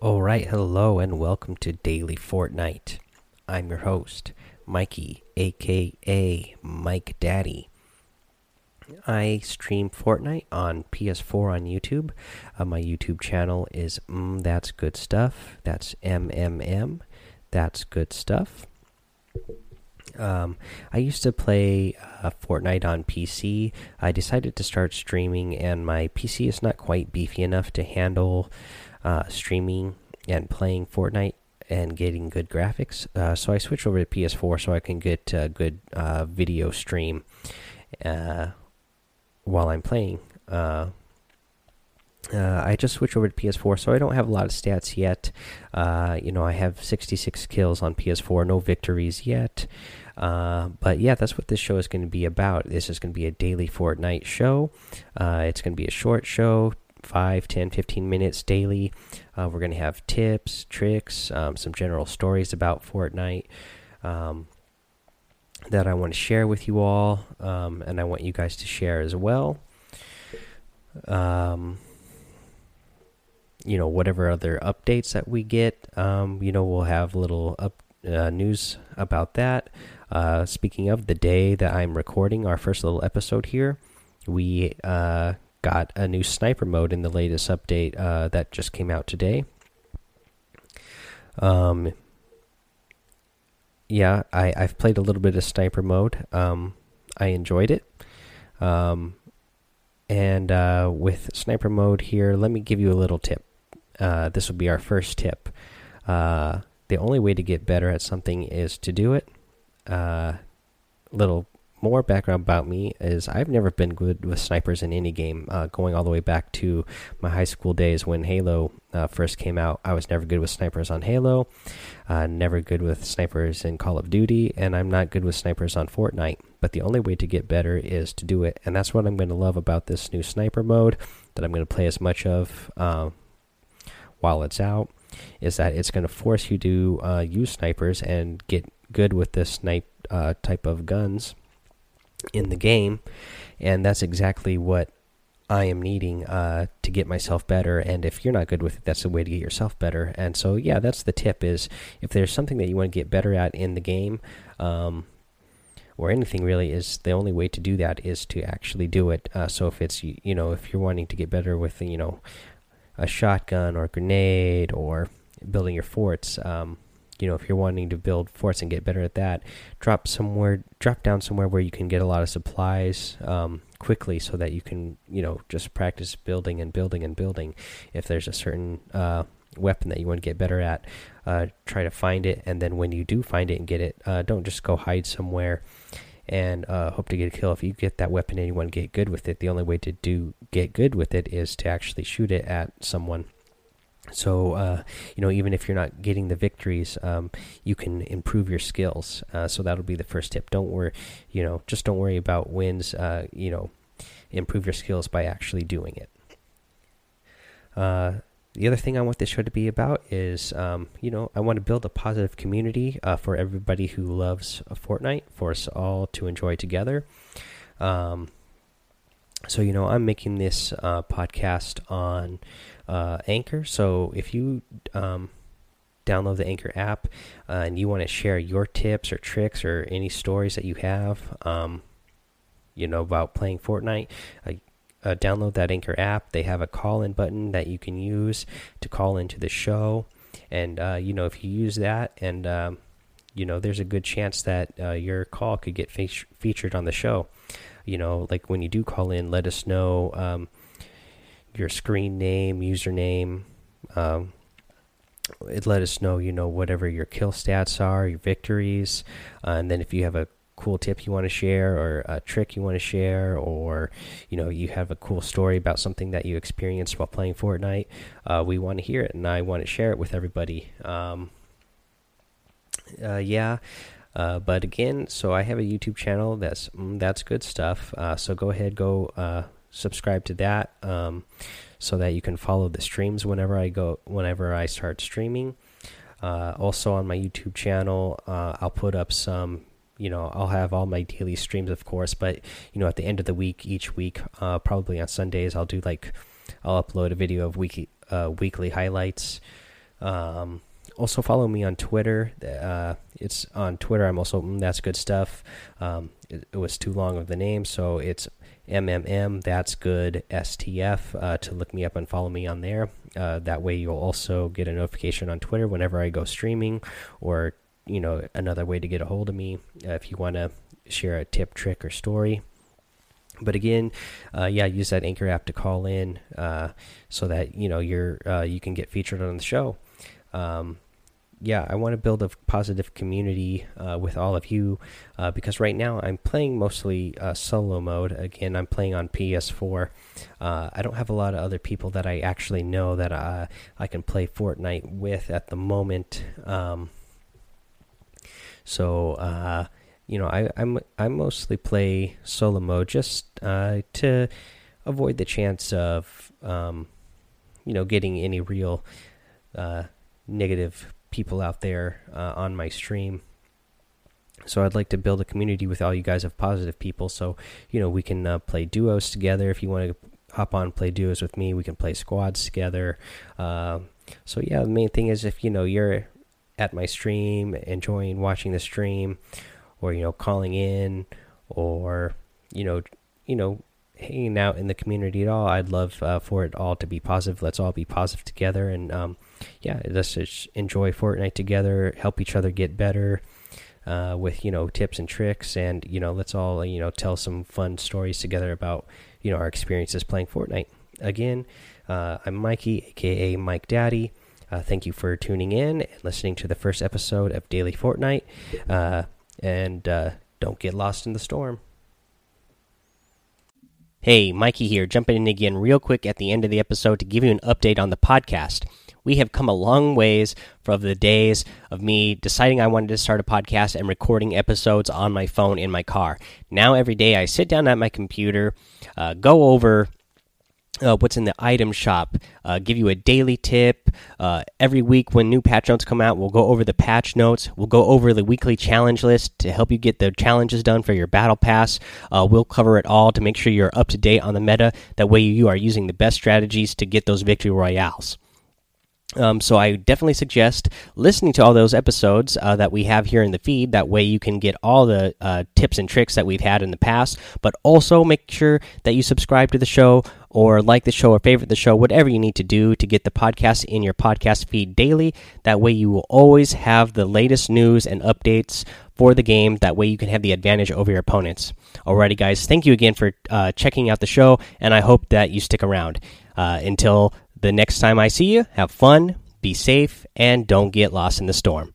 All right, hello and welcome to Daily Fortnite. I'm your host, Mikey, aka Mike Daddy. I stream Fortnite on PS4 on YouTube. Uh, my YouTube channel is mm, That's Good Stuff. That's MMM. That's Good Stuff. Um, I used to play uh, Fortnite on PC. I decided to start streaming, and my PC is not quite beefy enough to handle uh, streaming and playing Fortnite and getting good graphics. Uh, so I switched over to PS4 so I can get a good uh, video stream uh, while I'm playing. Uh, uh, I just switched over to PS4, so I don't have a lot of stats yet. You know, I have 66 kills on PS4, no victories yet. Uh, but yeah, that's what this show is going to be about. This is going to be a daily Fortnite show. Uh, it's going to be a short show, 5, 10, 15 minutes daily. Uh, we're going to have tips, tricks, um, some general stories about Fortnite um, that I want to share with you all, um, and I want you guys to share as well. Um, you know, whatever other updates that we get, um, you know, we'll have little up uh, news about that. Uh, speaking of the day that I'm recording our first little episode here, we uh, got a new sniper mode in the latest update uh, that just came out today. Um, yeah, I I've played a little bit of sniper mode. Um, I enjoyed it. Um, and uh, with sniper mode here, let me give you a little tip. Uh, this will be our first tip. Uh, the only way to get better at something is to do it. Uh, little more background about me is I've never been good with snipers in any game. Uh, going all the way back to my high school days when Halo uh, first came out, I was never good with snipers on Halo. Uh, never good with snipers in Call of Duty, and I'm not good with snipers on Fortnite. But the only way to get better is to do it, and that's what I'm going to love about this new sniper mode that I'm going to play as much of uh, while it's out. Is that it's going to force you to uh, use snipers and get good with this snipe uh, type of guns in the game, and that's exactly what I am needing uh, to get myself better. And if you're not good with it, that's the way to get yourself better. And so, yeah, that's the tip: is if there's something that you want to get better at in the game, um, or anything really, is the only way to do that is to actually do it. Uh, so if it's you know if you're wanting to get better with you know a shotgun or a grenade or building your forts. Um, you know, if you're wanting to build forts and get better at that, drop somewhere, drop down somewhere where you can get a lot of supplies um, quickly, so that you can, you know, just practice building and building and building. If there's a certain uh, weapon that you want to get better at, uh, try to find it, and then when you do find it and get it, uh, don't just go hide somewhere and uh, hope to get a kill. If you get that weapon and you want to get good with it, the only way to do get good with it is to actually shoot it at someone so uh, you know even if you're not getting the victories um, you can improve your skills. Uh, so that'll be the first tip. Don't worry you know just don't worry about wins uh, you know improve your skills by actually doing it. Uh, the other thing I want this show to be about is, um, you know, I want to build a positive community uh, for everybody who loves Fortnite, for us all to enjoy together. Um, so, you know, I'm making this uh, podcast on uh, Anchor. So if you um, download the Anchor app uh, and you want to share your tips or tricks or any stories that you have, um, you know, about playing Fortnite, uh, uh download that Anchor app. They have a call in button that you can use to call into the show. And, uh, you know, if you use that and, um, you know, there's a good chance that your call could get fe featured on the show. You know, like when you do call in, let us know um, your screen name, username. Um, it let us know, you know, whatever your kill stats are, your victories, uh, and then if you have a cool tip you want to share or a trick you want to share or you know you have a cool story about something that you experienced while playing Fortnite uh, we want to hear it and I want to share it with everybody um, uh, yeah uh, but again so I have a YouTube channel that's mm, that's good stuff uh, so go ahead go uh, subscribe to that um, so that you can follow the streams whenever I go whenever I start streaming. Uh, also on my YouTube channel, uh, I'll put up some. You know, I'll have all my daily streams, of course, but you know, at the end of the week, each week, probably on Sundays, I'll do like I'll upload a video of weekly weekly highlights Um, also follow me on Twitter. Uh, it's on Twitter. I'm also mm, that's good stuff. Um, it, it, was too long of the name, so it's MMM. That's good STF uh, to look me up and follow me on there. Uh, that way, you'll also get a notification on Twitter whenever I go streaming, or you know another way to get a hold of me uh, if you want to share a tip, trick, or story. But again, uh, yeah, use that Anchor app to call in uh, so that you know you're you can get featured on the show. Um, yeah, I want to build a positive community uh, with all of you uh, because right now I'm playing mostly uh, solo mode. Again, I'm playing on PS4. Uh, I don't have a lot of other people that I actually know that uh, I can play Fortnite with at the moment. Um, so, uh, you know, I I'm, I mostly play solo mode just to avoid the chance of, um, you know, getting any real negative people out there uh, on my stream. So I'd like to build a community with all you guys of positive people. So you know we can uh, play duos together. If you want to hop on play duos with me, we can play squads together. Uh, so yeah, the main thing is if you know you're at my stream, enjoying watching the stream, or you know calling in, or you know you know hanging out in the community at all, I'd love uh, for it all to be positive. Let's all be positive together and um, yeah, let's just enjoy Fortnite together, help each other get better uh, with you know tips and tricks, and you know let's all you know tell some fun stories together about you know our experiences playing Fortnite. Again, uh, I'm Mikey, aka Mike Daddy. Uh, thank you for tuning in and listening to the first episode of Daily Fortnite. Uh, and uh, don't get lost in the storm. Hey, Mikey here, jumping in again real quick at the end of the episode to give you an update on the podcast we have come a long ways from the days of me deciding I wanted to start a podcast and recording episodes on my phone in my car. Now, every day I sit down at my computer, uh, go over uh, what's in the item shop, uh, give you a daily tip. Uh, every week, when new patch notes come out, we'll go over the patch notes. We'll go over the weekly challenge list to help you get the challenges done for your battle pass. Uh, we'll cover it all to make sure you're up to date on the meta. That way, you are using the best strategies to get those victory royales. Um, so I definitely suggest listening to all those episodes uh, that we have here in the feed. That way you can get all the uh, tips and tricks that we've had in the past. But also make sure that you subscribe to the show or like the show or favorite the show, whatever you need to do to get the podcast in your podcast feed daily. That way you will always have the latest news and updates for the game. That way you can have the advantage over your opponents. Alrighty, guys. Thank you again for uh, checking out the show, and I hope that you stick around. Uh, until the next time I see you, have fun, be safe, and don't get lost in the storm.